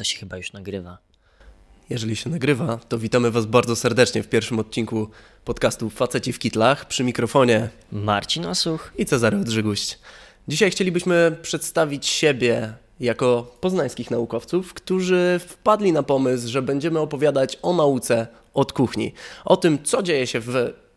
To się chyba już nagrywa. Jeżeli się nagrywa, to witamy Was bardzo serdecznie w pierwszym odcinku podcastu Faceci w Kitlach przy mikrofonie Marcin Osuch i Cezary Odrzyguść. Dzisiaj chcielibyśmy przedstawić siebie jako poznańskich naukowców, którzy wpadli na pomysł, że będziemy opowiadać o nauce od kuchni, o tym, co dzieje się w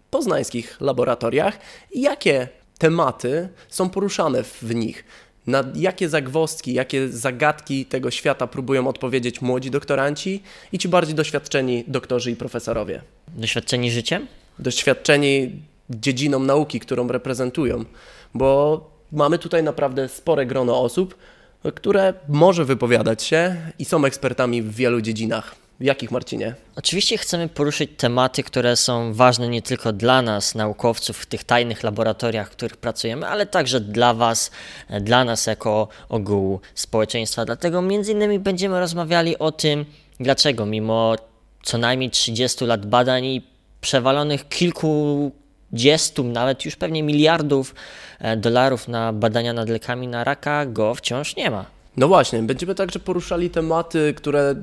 poznańskich laboratoriach i jakie tematy są poruszane w nich. Na jakie zagwozdki, jakie zagadki tego świata próbują odpowiedzieć młodzi doktoranci i ci bardziej doświadczeni doktorzy i profesorowie? Doświadczeni życiem? Doświadczeni dziedziną nauki, którą reprezentują, bo mamy tutaj naprawdę spore grono osób, które może wypowiadać się i są ekspertami w wielu dziedzinach. W jakich, Marcinie? Oczywiście chcemy poruszyć tematy, które są ważne nie tylko dla nas, naukowców, w tych tajnych laboratoriach, w których pracujemy, ale także dla Was, dla nas jako ogółu społeczeństwa. Dlatego między innymi będziemy rozmawiali o tym, dlaczego mimo co najmniej 30 lat badań i przewalonych kilkudziestu, nawet już pewnie miliardów e, dolarów na badania nad lekami na raka, go wciąż nie ma. No właśnie, będziemy także poruszali tematy, które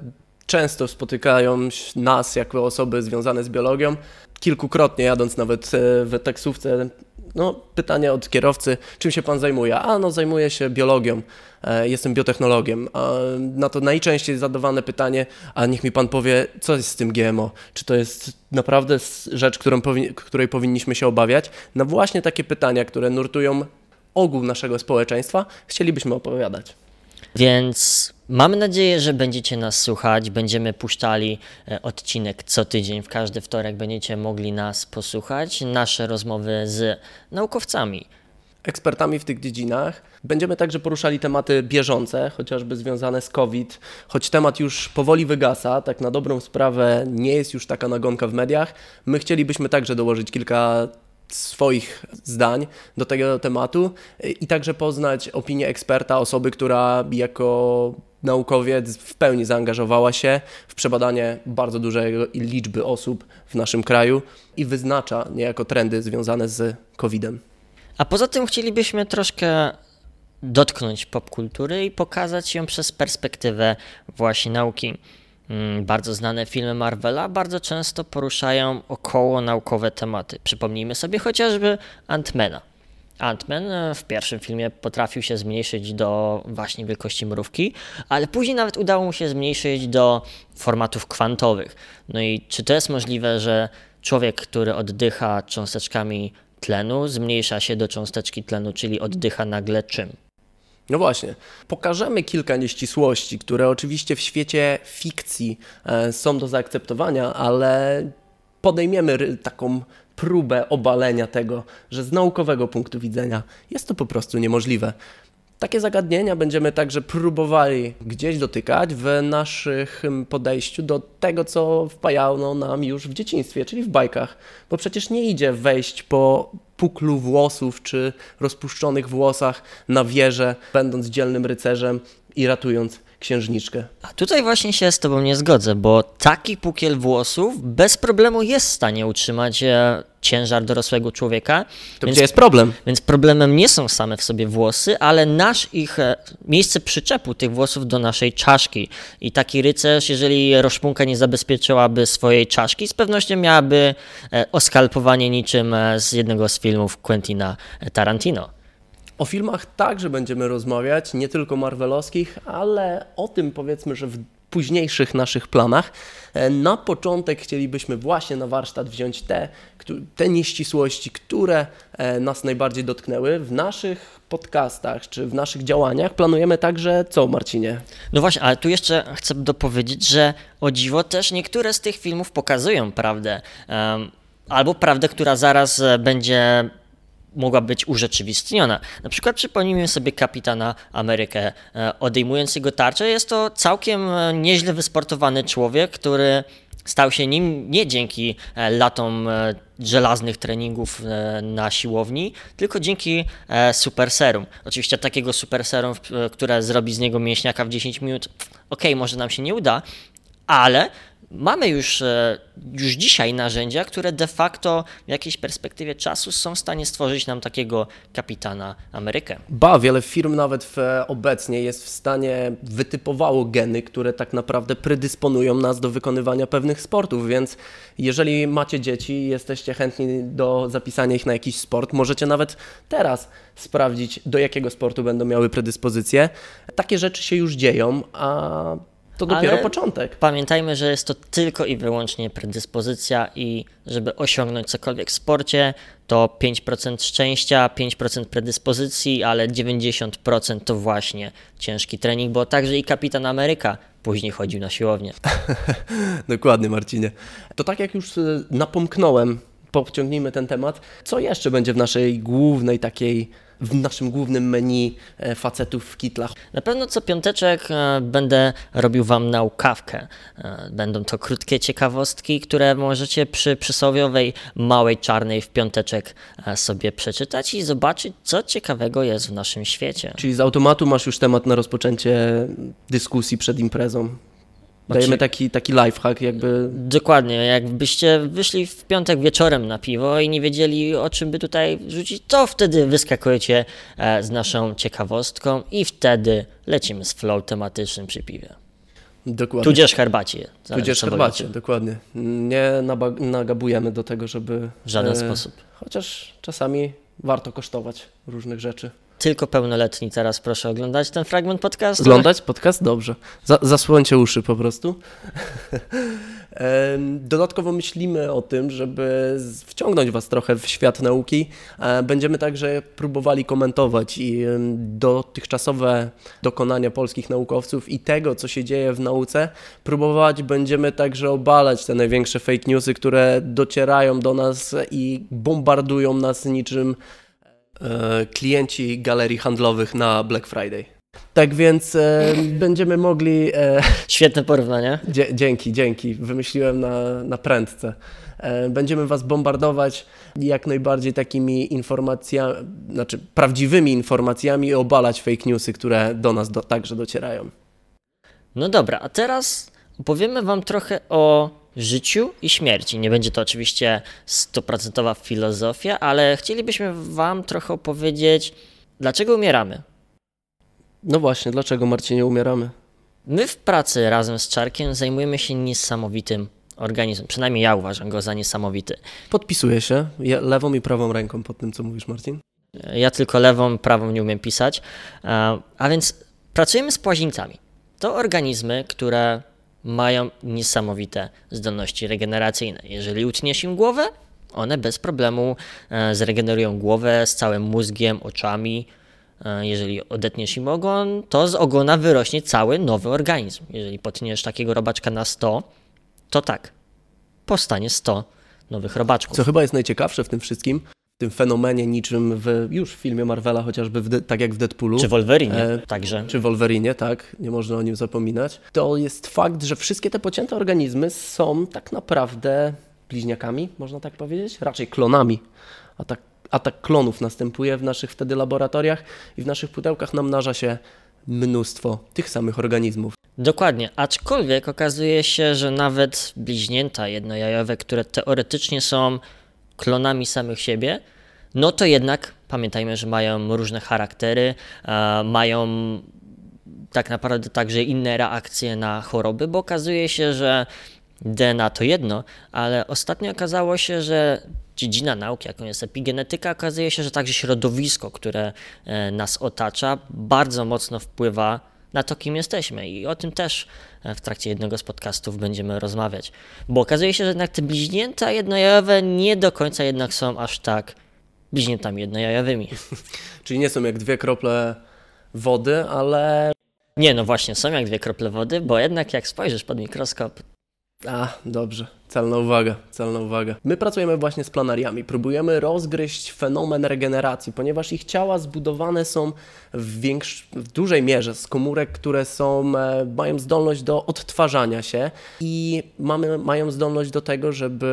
często spotykają nas jako osoby związane z biologią. Kilkukrotnie jadąc nawet e, w taksówce, no, pytanie od kierowcy, czym się pan zajmuje? A no, zajmuję się biologią, e, jestem biotechnologiem. A na to najczęściej zadawane pytanie, a niech mi pan powie, co jest z tym GMO? Czy to jest naprawdę rzecz, którą powi której powinniśmy się obawiać? Na właśnie takie pytania, które nurtują ogół naszego społeczeństwa, chcielibyśmy opowiadać. Więc mamy nadzieję, że będziecie nas słuchać. Będziemy puszczali e, odcinek co tydzień. W każdy wtorek będziecie mogli nas posłuchać. Nasze rozmowy z naukowcami. Ekspertami w tych dziedzinach. Będziemy także poruszali tematy bieżące, chociażby związane z COVID, choć temat już powoli wygasa, tak na dobrą sprawę nie jest już taka nagonka w mediach. My chcielibyśmy także dołożyć kilka swoich zdań do tego tematu i także poznać opinię eksperta, osoby, która jako naukowiec w pełni zaangażowała się w przebadanie bardzo dużej liczby osób w naszym kraju i wyznacza niejako trendy związane z COVID-em. A poza tym chcielibyśmy troszkę dotknąć popkultury i pokazać ją przez perspektywę właśnie nauki. Mm, bardzo znane filmy Marvela bardzo często poruszają około naukowe tematy. Przypomnijmy sobie chociażby Ant-Mana. Ant-Man e, w pierwszym filmie potrafił się zmniejszyć do właśnie wielkości mrówki, ale później nawet udało mu się zmniejszyć do formatów kwantowych. No i czy to jest możliwe, że człowiek, który oddycha cząsteczkami tlenu, zmniejsza się do cząsteczki tlenu, czyli oddycha nagle czym? No właśnie, pokażemy kilka nieścisłości, które oczywiście w świecie fikcji e, są do zaakceptowania, ale podejmiemy taką próbę obalenia tego, że z naukowego punktu widzenia jest to po prostu niemożliwe. Takie zagadnienia będziemy także próbowali gdzieś dotykać w naszym podejściu do tego, co wpajano nam już w dzieciństwie, czyli w bajkach. Bo przecież nie idzie wejść po puklu włosów czy rozpuszczonych włosach na wieżę, będąc dzielnym rycerzem i ratując księżniczkę. A tutaj właśnie się z Tobą nie zgodzę, bo taki pukiel włosów bez problemu jest w stanie utrzymać e, ciężar dorosłego człowieka. To więc, gdzie jest problem? Więc problemem nie są same w sobie włosy, ale nasz ich e, miejsce przyczepu tych włosów do naszej czaszki. I taki rycerz, jeżeli roszpunka nie zabezpieczyłaby swojej czaszki, z pewnością miałaby e, oskalpowanie niczym z jednego z filmów Quentina Tarantino. O filmach także będziemy rozmawiać, nie tylko marvelowskich, ale o tym powiedzmy, że w późniejszych naszych planach. E, na początek chcielibyśmy właśnie na warsztat wziąć te, te nieścisłości, które e, nas najbardziej dotknęły. W naszych podcastach czy w naszych działaniach planujemy także co, Marcinie? No właśnie, ale tu jeszcze chcę dopowiedzieć, że o dziwo też niektóre z tych filmów pokazują prawdę. Um, albo prawdę, która zaraz e, będzie mogła być urzeczywistniona. Na przykład przypomnijmy sobie kapitana Amerykę. E, odejmując jego tarczę, jest to całkiem e, nieźle wysportowany człowiek, który stał się nim nie dzięki e, latom żelaznych treningów na siłowni, tylko dzięki super serum. Oczywiście takiego super serum, które zrobi z niego mięśniaka w 10 minut, ok, może nam się nie uda, ale mamy już, e, już dzisiaj narzędzia, które de facto w jakiejś perspektywie czasu są w stanie stworzyć nam takiego kapitana Amerykę. Ba, wiele firm nawet w, obecnie jest w stanie wytypowało geny, które tak naprawdę predysponują nas do wykonywania pewnych sportów, więc jeżeli macie dzieci i jesteście chętni do zapisania ich na jakiś sport, możecie nawet teraz sprawdzić, do jakiego sportu będą miały predyspozycje. Takie rzeczy się już dzieją, a to dopiero Ale początek. Pamiętajmy, że jest to tylko i wyłącznie predyspozycja i żeby osiągnąć cokolwiek w sporcie, to 5% szczęścia, 5% predyspozycji, ale 90% to właśnie ciężki trening, bo także i kapitan Ameryka później chodził na siłownię. Dokładnie, Marcinie. To tak jak już y, napomknąłem, pociągnijmy ten temat. Co jeszcze będzie w naszej głównej takiej w naszym głównym menu e, facetów w kitlach. Na pewno co piąteczek e, będę robił Wam naukawkę. E, będą to krótkie ciekawostki, które możecie przy przysłowiowej małej czarnej w piąteczek sobie przeczytać i zobaczyć, co ciekawego jest w naszym świecie. Czyli z automatu masz już temat na rozpoczęcie dyskusji przed imprezą. Dajemy znaczy- taki, taki lifehack jakby. Dokładnie, jakbyście wyszli w piątek wieczorem na piwo i nie wiedzieli o czym by tutaj rzucić, to wtedy wyskakujecie e, z naszą ciekawostką i wtedy lecimy z flow tematycznym przy piwie. Dokładnie. Tudzież herbacie. Tudzież herbacie, dokładnie. Nie nagabujemy do tego, żeby... W żaden e, sposób. Chociaż czasami warto kosztować różnych rzeczy tylko pełnoletni teraz proszę oglądać ten fragment podcastu. Oglądać podcast? Dobrze. Za, zasłońcie uszy po prostu. Dodatkowo myślimy o tym, żeby wciągnąć Was trochę w świat nauki. E, będziemy także próbowali komentować i dotychczasowe dokonania polskich naukowców i tego, co się dzieje w nauce. Próbować będziemy także obalać te największe fake newsy, które docierają do nas i bombardują nas niczym klienci galerii handlowych na Black Friday. Tak więc e, będziemy mogli. E, Świetne porównanie. Dzięki, dzięki. Wymyśliłem na, na prędce. E, będziemy Was bombardować jak najbardziej takimi informacjami, znaczy prawdziwymi informacjami i obalać fake newsy, które do nas do, także docierają. No dobra, a teraz opowiemy Wam trochę o życiu i śmierci. Nie będzie to oczywiście stuprocentowa filozofia, ale chcielibyśmy Wam trochę opowiedzieć, dlaczego umieramy. No właśnie, dlaczego Marcinie umieramy? My w pracy razem z Czarkiem zajmujemy się niesamowitym organizmem. Przynajmniej ja uważam go za niesamowity. Podpisuję się ja lewą i prawą ręką pod tym, co mówisz, Marcin. Ja tylko lewą, prawą nie umiem pisać. A więc pracujemy z płazińcami. To organizmy, które mają niesamowite zdolności regeneracyjne. Jeżeli utniesz im głowę, one bez problemu e, zregenerują głowę z całym mózgiem, oczami. E, jeżeli odetniesz im ogon, to z ogona wyrośnie cały nowy organizm. Jeżeli potniesz takiego robaczka na 100, to tak, powstanie 100 nowych robaczków. Co chyba jest najciekawsze w tym wszystkim, tym fenomenie niczym w, już w filmie Marvela, chociażby w, tak jak w Deadpoolu. Czy Wolverine e, także. Czy Wolverine, tak, nie można o nim zapominać. To jest fakt, że wszystkie te pocięte organizmy są tak naprawdę bliźniakami, można tak powiedzieć, raczej klonami. Atak, atak klonów następuje w naszych wtedy laboratoriach i w naszych pudełkach namnaża się mnóstwo tych samych organizmów. Dokładnie, aczkolwiek okazuje się, że nawet bliźnięta jednojajowe, które teoretycznie są klonami samych siebie, no to jednak pamiętajmy, że mają różne charaktery, mają tak naprawdę także inne reakcje na choroby, bo okazuje się, że DNA to jedno, ale ostatnio okazało się, że dziedzina nauki, jaką jest epigenetyka, okazuje się, że także środowisko, które e, nas otacza, bardzo mocno wpływa na to, kim jesteśmy. I o tym też e, w trakcie jednego z podcastów będziemy rozmawiać. Bo okazuje się, że jednak te bliźnięta jednojajowe nie do końca jednak są aż tak bliźniętami jednojajowymi. Czyli nie są jak dwie krople wody, ale. Nie, no właśnie, są jak dwie krople wody, bo jednak jak spojrzysz pod mikroskop. A, dobrze. Celna uwaga, celna uwaga. My pracujemy właśnie z planariami. Próbujemy rozgryźć fenomen regeneracji, ponieważ ich ciała zbudowane są w, większ... w dużej mierze z komórek, które są, e, mają zdolność do odtwarzania się i mamy, mają zdolność do tego, żeby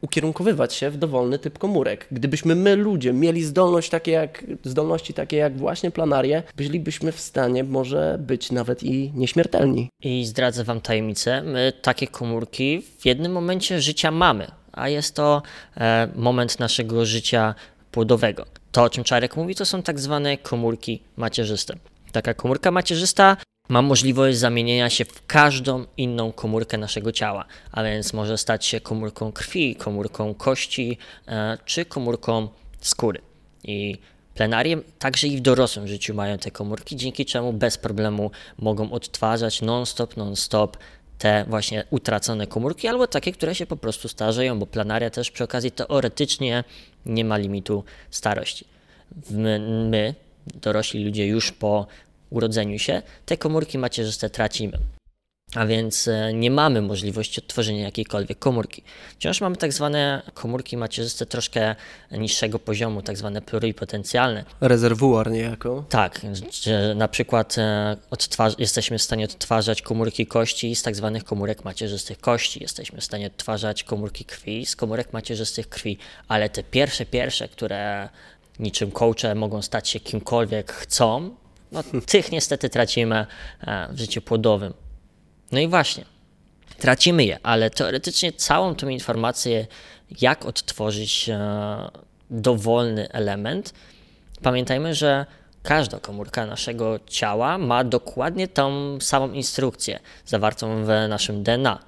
ukierunkowywać się w dowolny typ komórek. Gdybyśmy my, ludzie, mieli zdolność takie jak, zdolności takie jak właśnie planarie, bylibyśmy w stanie może być nawet i nieśmiertelni. I zdradzę Wam tajemnicę, my takie komórki w jednym momencie życia mamy, a jest to e, moment naszego życia płodowego. To, o czym Czarek mówi, to są tak zwane komórki macierzyste. Taka komórka macierzysta ma możliwość zamienienia się w każdą inną komórkę naszego ciała, a więc może stać się komórką krwi, komórką kości e, czy komórką skóry. I plenariem także i w dorosłym życiu mają te komórki, dzięki czemu bez problemu mogą odtwarzać non-stop, non-stop te właśnie utracone komórki, albo takie, które się po prostu starzeją, bo planaria też przy okazji teoretycznie nie ma limitu starości. My, my dorośli ludzie, już po urodzeniu się, te komórki macierzyste tracimy. A więc e, nie mamy możliwości odtworzenia jakiejkolwiek komórki. Wciąż mamy tak zwane komórki macierzyste troszkę niższego poziomu, tak zwane pluripotencjalne. Rezerwuar niejako. Tak, że na przykład e, jesteśmy w stanie odtwarzać komórki kości z tak zwanych komórek macierzystych kości, jesteśmy w stanie odtwarzać komórki krwi z komórek macierzystych krwi, ale te pierwsze, pierwsze, które niczym coache mogą stać się kimkolwiek chcą, no, tych niestety tracimy e, w życiu płodowym. No i właśnie, tracimy je, ale teoretycznie całą tą informację, jak odtworzyć e, dowolny element, pamiętajmy, że każda komórka naszego ciała ma dokładnie tą samą instrukcję zawartą w naszym DNA.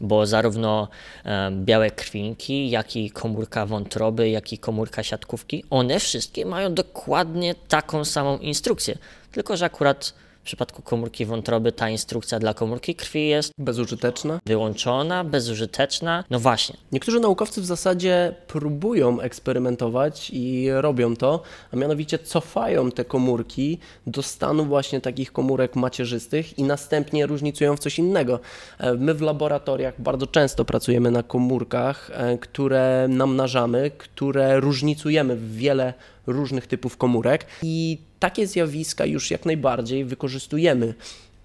Bo zarówno e, białe krwinki, jak i komórka wątroby, jak i komórka siatkówki, one wszystkie mają dokładnie taką samą instrukcję. Tylko, że akurat w przypadku komórki wątroby ta instrukcja dla komórki krwi jest Bezużyteczna. wyłączona, bezużyteczna. No właśnie, Niektórzy naukowcy w zasadzie próbują eksperymentować i robią to, a mianowicie cofają te komórki do stanu właśnie takich komórek macierzystych i następnie różnicują w coś innego. E, My w laboratoriach bardzo często pracujemy na komórkach, e, które namnażamy, które różnicujemy w wiele różnych typów komórek i takie zjawiska już jak najbardziej wykorzystujemy.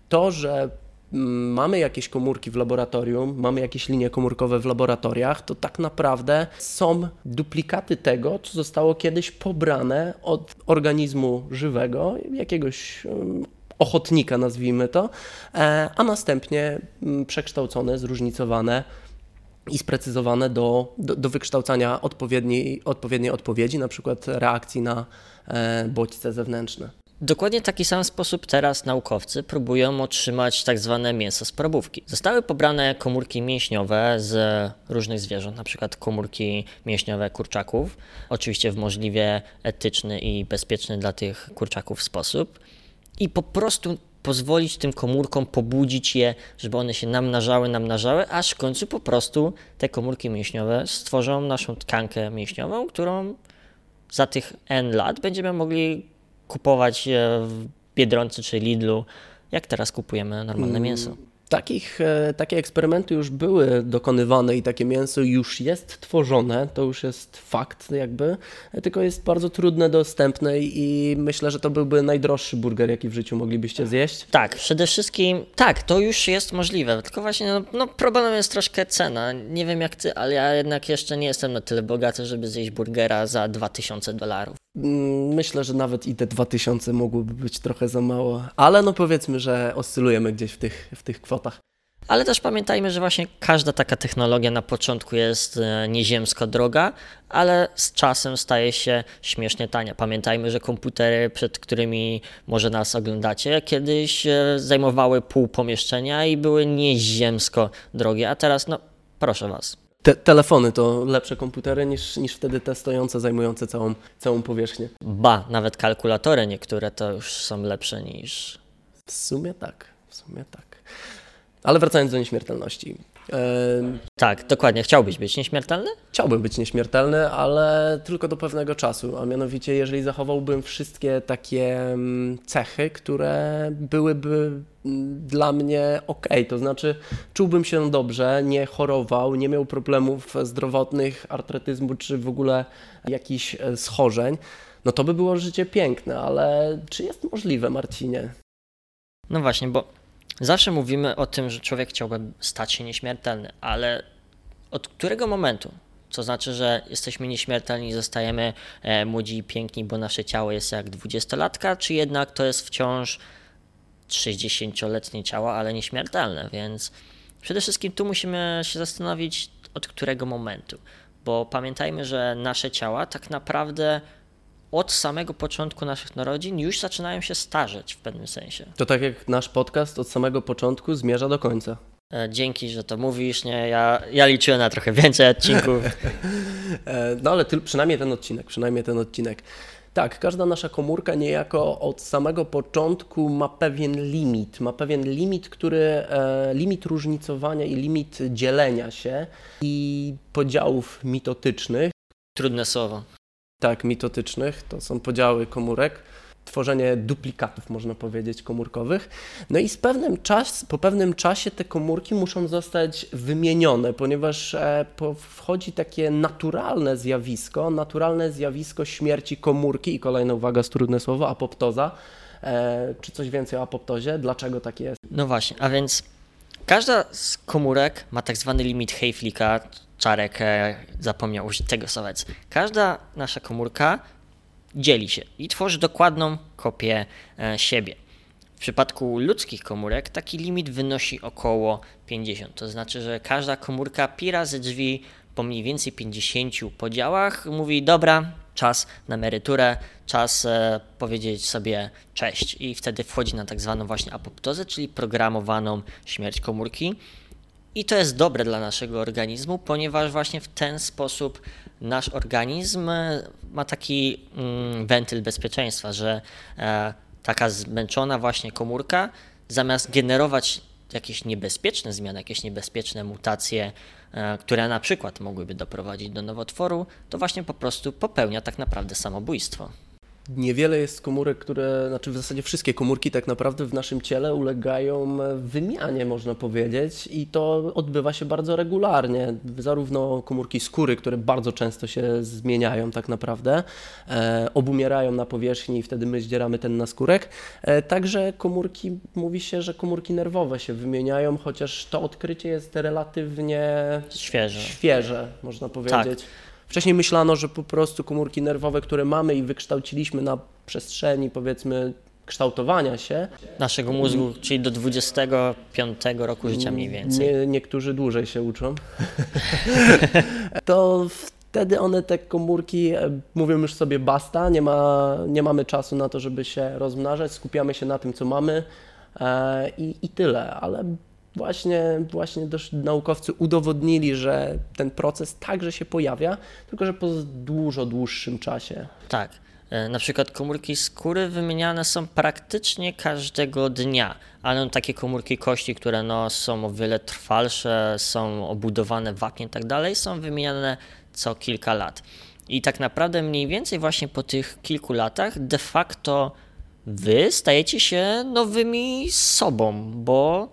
To, że mm, mamy jakieś komórki w laboratorium, mamy jakieś linie komórkowe w laboratoriach, to tak naprawdę są duplikaty tego, co zostało kiedyś pobrane od organizmu żywego, jakiegoś mm, ochotnika, nazwijmy to, e, a następnie mm, przekształcone, zróżnicowane i sprecyzowane do, do, do wykształcania odpowiedniej, odpowiedniej odpowiedzi, na przykład reakcji na e, bodźce zewnętrzne. Dokładnie taki sam sposób teraz naukowcy próbują otrzymać tak zwane mięso z probówki. Zostały pobrane komórki mięśniowe z różnych zwierząt, na przykład komórki mięśniowe kurczaków, oczywiście w możliwie etyczny i bezpieczny dla tych kurczaków sposób i po prostu pozwolić tym komórkom pobudzić je, żeby one się namnażały, namnażały, aż w końcu po prostu te komórki mięśniowe stworzą naszą tkankę mięśniową, którą za tych N lat będziemy mogli kupować e, w Biedronce czy Lidlu, jak teraz kupujemy normalne mięso. Takich, e, takie eksperymenty już były dokonywane i takie mięso już jest tworzone, to już jest fakt jakby, tylko jest bardzo trudne, dostępne i myślę, że to byłby najdroższy burger, jaki w życiu moglibyście zjeść. Tak, przede wszystkim, tak, to już jest możliwe, tylko właśnie no, no, problemem jest troszkę cena. Nie wiem jak ty, ale ja jednak jeszcze nie jestem na tyle bogaty, żeby zjeść burgera za 2000 dolarów. Mm, Myślę, że nawet i te 2000 mogłoby być trochę za mało, ale no powiedzmy, że oscylujemy gdzieś w tych, w tych kwotach. Ale też pamiętajmy, że właśnie każda taka technologia na początku jest e, nieziemsko droga, ale z czasem staje się śmiesznie tania. Pamiętajmy, że komputery, przed którymi może nas oglądacie, kiedyś e, zajmowały pół pomieszczenia i były nieziemsko drogie, a teraz, no proszę was. Te, telefony to lepsze komputery niż, niż wtedy te stojące, zajmujące całą, całą powierzchnię. Ba, nawet kalkulatory niektóre to już są lepsze niż W sumie tak, w sumie tak. Ale wracając do nieśmiertelności. E, Tak, dokładnie. Chciałbyś być nieśmiertelny? Chciałbym być nieśmiertelny, ale tylko do pewnego czasu, a mianowicie jeżeli zachowałbym wszystkie takie cechy, które byłyby dla mnie ok, to znaczy czułbym się dobrze, nie chorował, nie miał problemów zdrowotnych, artretyzmu czy w ogóle jakichś e, schorzeń, no to by było życie piękne, ale czy jest możliwe, Marcinie? No właśnie, bo zawsze mówimy o tym, że człowiek chciałby stać się nieśmiertelny, ale od którego momentu? To znaczy, że jesteśmy nieśmiertelni i zostajemy e, młodzi i piękni, bo nasze ciało jest jak dwudziestolatka, czy jednak to jest wciąż 60-letnie ciało, ale nieśmiertelne, więc przede wszystkim tu musimy się zastanowić, od którego momentu, bo pamiętajmy, że nasze ciała tak naprawdę od samego początku naszych narodzin już zaczynają się starzeć w pewnym sensie. To tak jak nasz podcast od samego początku zmierza do końca. E, Dzięki, że to mówisz, nie? Ja, ja liczyłem na trochę więcej odcinków. E, No ale tyl, przynajmniej ten odcinek, przynajmniej ten odcinek. Tak, każda nasza komórka niejako od samego początku ma pewien limit, ma pewien limit, który, e, limit różnicowania i limit dzielenia się i podziałów mitotycznych, Trudne słowo. Tak, mitotycznych, to są podziały komórek, tworzenie duplikatów, można powiedzieć, komórkowych. No i z pewnym czas, po pewnym czasie te komórki muszą zostać wymienione, ponieważ e, po, wchodzi takie naturalne zjawisko, naturalne zjawisko śmierci komórki i kolejna uwaga, trudne słowo, apoptoza. E, czy coś więcej o apoptozie? Dlaczego tak jest? No właśnie, a więc każda z komórek ma tak zwany limit Hayflicka. Czarek e, zapomniał użyć tego słowa. Każda nasza komórka dzieli się i tworzy dokładną kopię e, siebie. W przypadku ludzkich komórek taki limit wynosi około 50. To znaczy, że każda komórka pi razy drzwi po mniej więcej 50 podziałach mówi: Dobra, czas na emeryturę, czas e, powiedzieć sobie cześć. I wtedy wchodzi na tak zwaną właśnie apoptozę, czyli programowaną śmierć komórki. I to jest dobre dla naszego organizmu, ponieważ właśnie w ten sposób nasz organizm e, ma taki mm, wentyl bezpieczeństwa, że e, taka zmęczona właśnie komórka zamiast generować jakieś niebezpieczne zmiany, jakieś niebezpieczne mutacje, które na przykład mogłyby doprowadzić do nowotworu, to właśnie po prostu popełnia tak naprawdę samobójstwo. Niewiele jest komórek, które, znaczy w zasadzie wszystkie komórki tak naprawdę w naszym ciele ulegają wymianie, można powiedzieć, i to odbywa się bardzo regularnie. Zarówno komórki skóry, które bardzo często się zmieniają tak naprawdę, e, obumierają na powierzchni i wtedy my zdzieramy ten naskórek. E, także komórki, mówi się, że komórki nerwowe się wymieniają, chociaż to odkrycie jest relatywnie Świeże. świeże, można powiedzieć. Wcześniej myślano, że po prostu komórki nerwowe, które mamy i wykształciliśmy na przestrzeni, powiedzmy, kształtowania się, Naszego mózgu, czyli do 25 roku życia mniej więcej. nie, niektórzy dłużej się uczą, to wtedy one, te komórki, e, mówią już sobie basta, nie, ma, nie mamy czasu na to, żeby się rozmnażać, skupiamy się na tym, co mamy e, i, i tyle, ale właśnie, właśnie też naukowcy udowodnili, że ten proces także się pojawia, tylko że po dużo dłuższym czasie. Tak. E, Na przykład komórki skóry wymieniane są praktycznie każdego dnia, ale takie komórki kości, które no, są o wiele trwalsze, są obudowane wapnie i tak dalej, są wymieniane co kilka lat. I tak naprawdę mniej więcej właśnie po tych kilku latach de facto wy stajecie się nowymi sobą, bo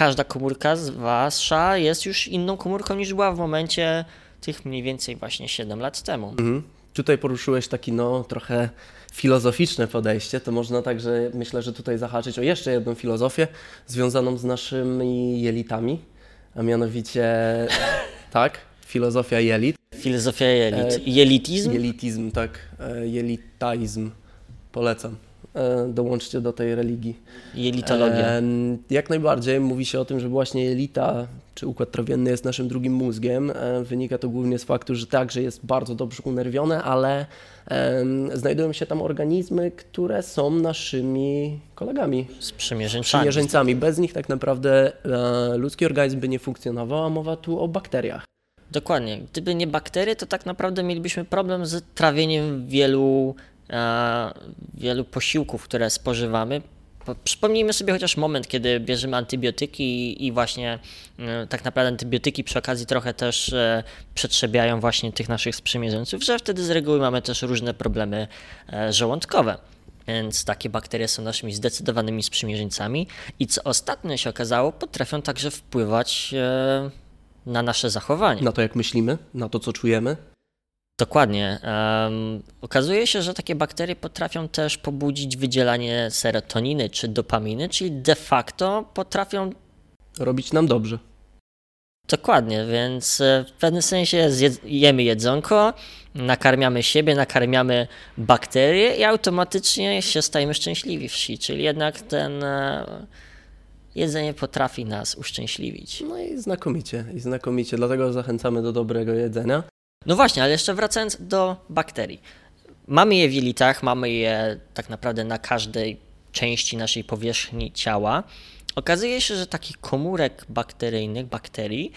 każda komórka z wasza jest już inną komórką niż była w momencie tych mniej więcej właśnie 7 lat temu. Mhm. Tutaj poruszyłeś taki no trochę filozoficzne podejście, to można także myślę, że tutaj zahaczyć o jeszcze jedną filozofię związaną z naszymi jelitami, a mianowicie tak, filozofia jelit, Filozofia jelit. E, Jelitizm? jelitizm, tak, e, jelitaizm, polecam. E, Dołączcie do tej religii. Jelitologia. E, Jak najbardziej mówi się o tym, że właśnie jelita czy układ trawienny jest naszym drugim mózgiem. E, Wynika to głównie z faktu, że także jest bardzo dobrze unerwione, ale znajdują się tam organizmy, które są naszymi kolegami, Z przymierzeńcami. przymierzeńcami. Bez nich tak naprawdę ludzki organizm by nie funkcjonował, a mowa tu o bakteriach. Dokładnie. Gdyby nie bakterie, to tak naprawdę mielibyśmy problem z trawieniem wielu, wielu posiłków, które spożywamy, Przypomnijmy sobie chociaż moment, kiedy bierzemy antybiotyki i właśnie e, tak naprawdę antybiotyki przy okazji trochę też e, przetrzebiają właśnie tych naszych sprzymierzeńców, że wtedy z reguły mamy też różne problemy e, żołądkowe. Więc takie bakterie są naszymi zdecydowanymi sprzymierzeńcami i co ostatnio się okazało, potrafią także wpływać na nasze zachowanie. Na to, jak myślimy, na to, co czujemy. Dokładnie. Um, okazuje się, że takie bakterie potrafią też pobudzić wydzielanie serotoniny czy dopaminy, czyli de facto potrafią robić nam dobrze. Dokładnie, więc e, w pewnym sensie jemy jedzonko, nakarmiamy siebie, nakarmiamy bakterie i automatycznie się stajemy szczęśliwsi, czyli jednak ten e, jedzenie potrafi nas uszczęśliwić. No i znakomicie, i znakomicie, dlatego zachęcamy do dobrego jedzenia. No właśnie, ale jeszcze wracając do bakterii. Mamy je w jelitach, mamy je tak naprawdę na każdej części naszej powierzchni ciała. Okazuje się, że takich komórek bakteryjnych, bakterii,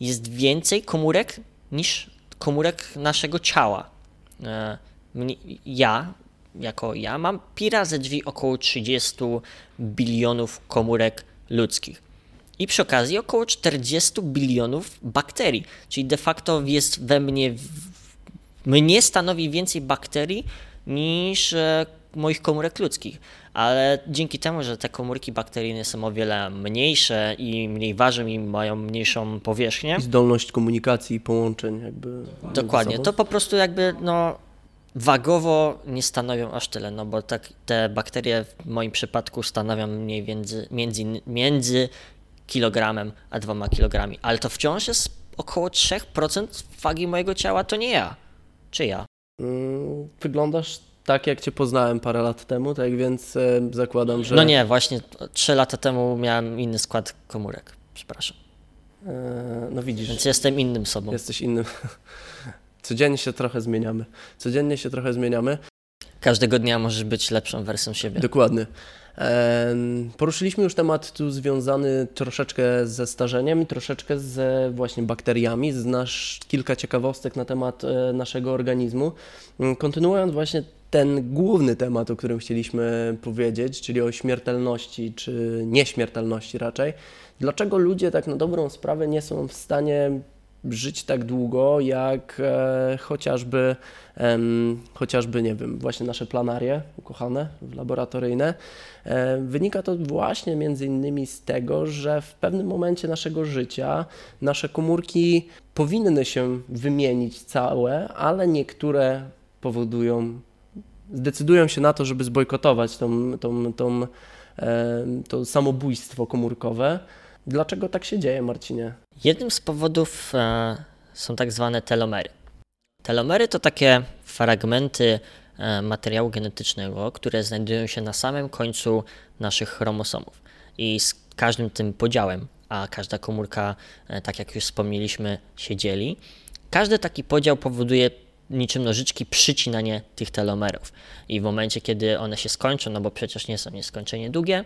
jest więcej komórek niż komórek naszego ciała. E, ja, jako ja, mam pi razy drzwi około 30 bilionów komórek ludzkich i przy okazji około 40 bilionów bakterii, czyli de facto jest we mnie, mnie stanowi więcej bakterii niż e, moich komórek ludzkich. Ale dzięki temu, że te komórki bakteryjne są o wiele mniejsze i mniej ważą i mają mniejszą powierzchnię. I zdolność komunikacji i połączeń jakby. Dokładnie. To po prostu jakby no wagowo nie stanowią aż tyle, no bo tak te bakterie w moim przypadku stanowią mniej między, między, między kilogramem a dwoma kilogramami, ale to wciąż jest około 3% wagi mojego ciała, to nie ja. Czy ja? Mm, wyglądasz tak, jak cię poznałem parę lat temu, tak więc e, zakładam, że. No nie, właśnie 3 lata temu miałem inny skład komórek. Przepraszam. E, no widzisz. Więc jestem innym sobą. Jesteś innym. Codziennie się trochę zmieniamy. Codziennie się trochę zmieniamy. Każdego dnia możesz być lepszą wersją siebie. Dokładnie. Poruszyliśmy już temat tu związany troszeczkę ze starzeniem, troszeczkę z właśnie bakteriami, znasz kilka ciekawostek na temat e, naszego organizmu. Mm, kontynuując właśnie ten główny temat, o którym chcieliśmy powiedzieć, czyli o śmiertelności, czy nieśmiertelności raczej. Dlaczego ludzie tak na dobrą sprawę nie są w stanie żyć tak długo, jak e, chociażby, e, chociażby, nie wiem, właśnie nasze planarie ukochane, laboratoryjne. E, wynika to właśnie między innymi z tego, że w pewnym momencie naszego życia nasze komórki powinny się wymienić całe, ale niektóre powodują, zdecydują się na to, żeby zbojkotować tą, tą, tą, e, to samobójstwo komórkowe. Dlaczego tak się dzieje, Marcinie? Jednym z powodów e, są tak zwane telomery. Telomery to takie fragmenty e, materiału genetycznego, które znajdują się na samym końcu naszych chromosomów. I z każdym tym podziałem, a każda komórka, e, tak jak już wspomnieliśmy, się dzieli, każdy taki podział powoduje niczym nożyczki przycinanie tych telomerów. I w momencie, kiedy one się skończą, no bo przecież nie są nieskończenie długie,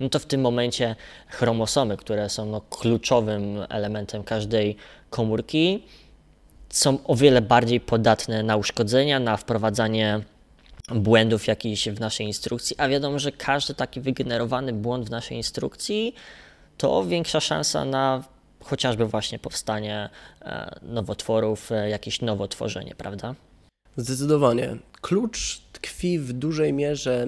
no to w tym momencie chromosomy, które są no kluczowym elementem każdej komórki, są o wiele bardziej podatne na uszkodzenia, na wprowadzanie błędów jakichś w naszej instrukcji, a wiadomo, że każdy taki wygenerowany błąd w naszej instrukcji to większa szansa na chociażby właśnie powstanie e, nowotworów, e, jakieś nowotworzenie, prawda? Zdecydowanie. Klucz tkwi w dużej mierze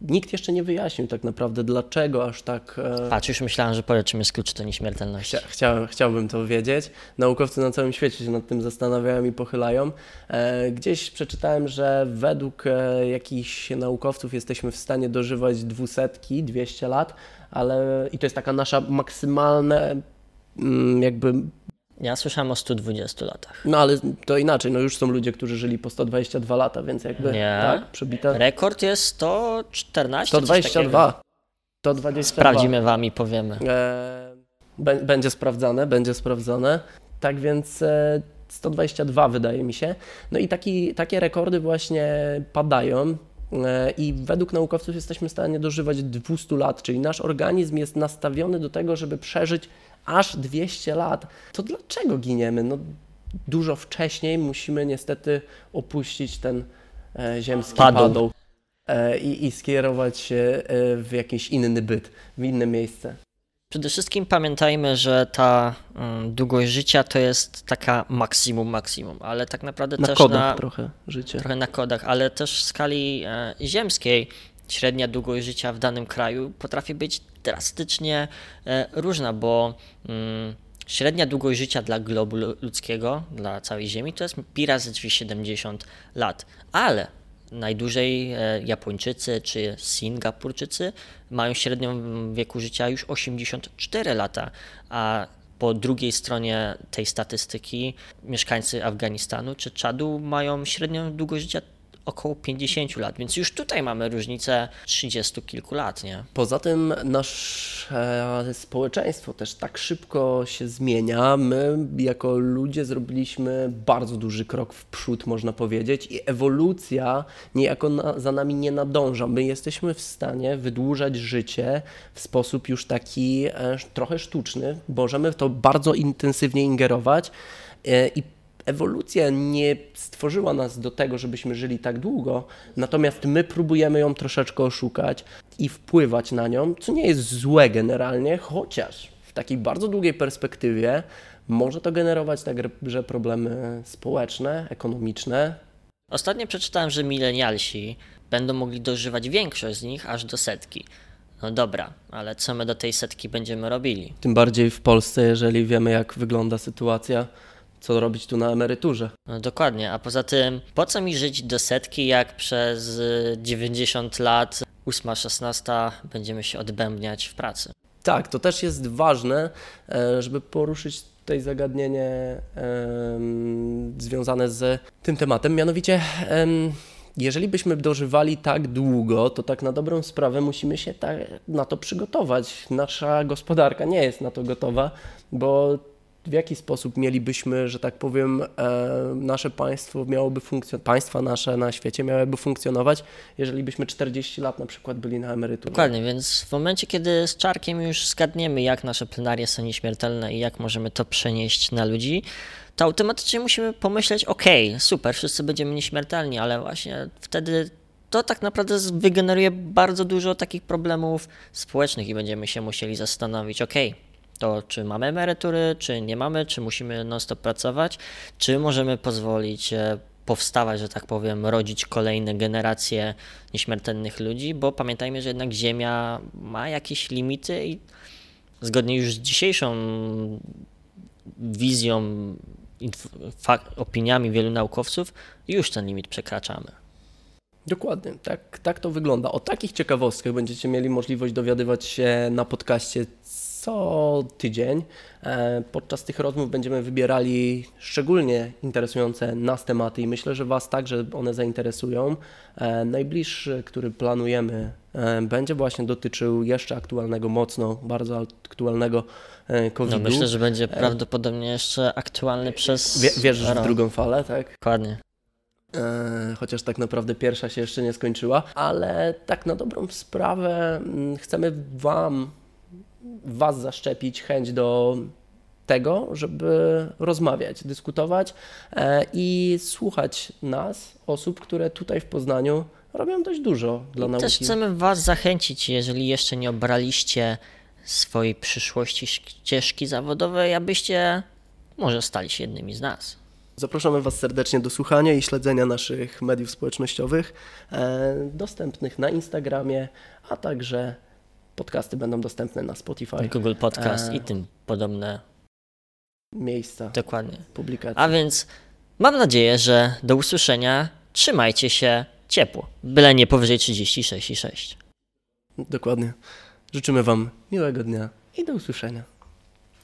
nikt jeszcze nie wyjaśnił tak naprawdę, dlaczego aż tak. E... Patrz, już myślałem, że powie, czym jest klucz do nieśmiertelności. Chcia, chciałem, chciałbym to wiedzieć. Naukowcy na całym świecie się nad tym zastanawiają i pochylają. E, gdzieś przeczytałem, że według e, jakichś naukowców jesteśmy w stanie dożywać dwusetki, 200 lat, ale i to jest taka nasza maksymalne mm, jakby ja słyszałem o 120 latach. No ale to inaczej, no już są ludzie, którzy żyli po 122 lata, więc jakby Nie. tak, przebita. Rekord jest 114. 122. 122. Sprawdzimy wam i powiemy. E, będzie sprawdzane, będzie sprawdzane. Tak więc e, 122 wydaje mi się. No i taki, takie rekordy właśnie padają. E, I według naukowców jesteśmy w stanie dożywać 200 lat, czyli nasz organizm jest nastawiony do tego, żeby przeżyć aż 200 lat, to dlaczego giniemy? No, dużo wcześniej musimy niestety opuścić ten e, ziemski Padł. padł. e, i, i skierować się e, w jakiś inny byt, w inne miejsce. Przede wszystkim pamiętajmy, że ta mm, długość życia to jest taka maksimum, maksimum, ale tak naprawdę Na też kodach na, trochę życie. trochę na kodach, ale też w skali e, ziemskiej średnia długość życia w danym kraju potrafi być drastycznie e, różna, bo mm, średnia długość życia dla globu lu- ludzkiego, dla całej Ziemi to jest pi razy drzwi 70 lat, ale najdłużej e, Japończycy czy Singapurczycy mają średnią wieku życia już 84 lata, a po drugiej stronie tej statystyki mieszkańcy Afganistanu czy Czadu mają średnią długość życia około 50 lat, więc już tutaj mamy różnicę 30 kilku lat, nie? Poza tym nasze społeczeństwo też tak szybko się zmienia. My jako ludzie zrobiliśmy bardzo duży krok w przód, można powiedzieć, i ewolucja niejako na, za nami nie nadąża. My jesteśmy w stanie wydłużać życie w sposób już taki e, trochę sztuczny. Możemy w to bardzo intensywnie ingerować e, i ewolucja nie stworzyła nas do tego, żebyśmy żyli tak długo, natomiast my próbujemy ją troszeczkę oszukać i wpływać na nią, co nie jest złe generalnie, chociaż w takiej bardzo długiej perspektywie może to generować także problemy społeczne, ekonomiczne. Ostatnio przeczytałem, że milenialsi będą mogli dożywać większość z nich aż do setki. No dobra, ale co my do tej setki będziemy robili? Tym bardziej w Polsce, jeżeli wiemy, jak wygląda sytuacja, co robić tu na emeryturze. No dokładnie, a poza tym, po co mi żyć do setki, jak przez y, 90 lat, 8-16 będziemy się odbębniać w pracy? Tak, to też jest ważne, e, żeby poruszyć tutaj zagadnienie związane z tym tematem. Mianowicie, jeżeli byśmy dożywali tak długo, to tak na dobrą sprawę musimy się na to przygotować. Nasza gospodarka nie jest na to gotowa, bo w jaki sposób mielibyśmy, że tak powiem, e, nasze państwo miałoby funkcjonować, państwa nasze na świecie miałyby funkcjonować, jeżeli byśmy 40 lat na przykład byli na emeryturze. Dokładnie, więc w momencie, kiedy z Czarkiem już zgadniemy, jak nasze plenarie są nieśmiertelne i jak możemy to przenieść na ludzi, to automatycznie musimy pomyśleć, okej, super, wszyscy będziemy nieśmiertelni, ale właśnie wtedy to tak naprawdę wygeneruje bardzo dużo takich problemów społecznych i będziemy się musieli zastanowić, okej, to czy mamy emerytury, czy nie mamy, czy musimy non-stop pracować, czy możemy pozwolić e, powstawać, że tak powiem, rodzić kolejne generacje nieśmiertelnych ludzi, bo pamiętajmy, że jednak Ziemia ma jakieś limity i zgodnie już z dzisiejszą wizją, opiniami wielu naukowców, już ten limit przekraczamy. Dokładnie, tak, tak to wygląda. O takich ciekawostkach będziecie mieli możliwość dowiadywać się na podcaście co tydzień. E, Podczas tych rozmów będziemy wybierali szczególnie interesujące nas tematy i myślę, że Was także one zainteresują. E, Najbliższy, który planujemy, e, będzie właśnie dotyczył jeszcze aktualnego, mocno, bardzo aktualnego COVID-u. No myślę, że będzie prawdopodobnie jeszcze aktualny przez Wie, wierzysz w drugą falę, tak? Dokładnie. Chociaż tak naprawdę pierwsza się jeszcze nie skończyła, ale tak na dobrą sprawę mm, chcemy Wam, Was zaszczepić chęć do tego, żeby rozmawiać, dyskutować e, i słuchać nas, osób, które tutaj w Poznaniu robią dość dużo dla I nauki. też chcemy Was zachęcić, jeżeli jeszcze nie obraliście swojej przyszłości ścieżki zawodowej, abyście może stali się jednymi z nas. Zapraszamy Was serdecznie do słuchania i śledzenia naszych mediów społecznościowych, e, dostępnych na Instagramie, a także podcasty będą dostępne na Spotify, Google Podcast E. i tym podobne. miejsca Dokładnie. publikacji. A więc mam nadzieję, że do usłyszenia. Trzymajcie się ciepło. Byle nie powyżej 36,6. Dokładnie. Życzymy Wam miłego dnia i do usłyszenia.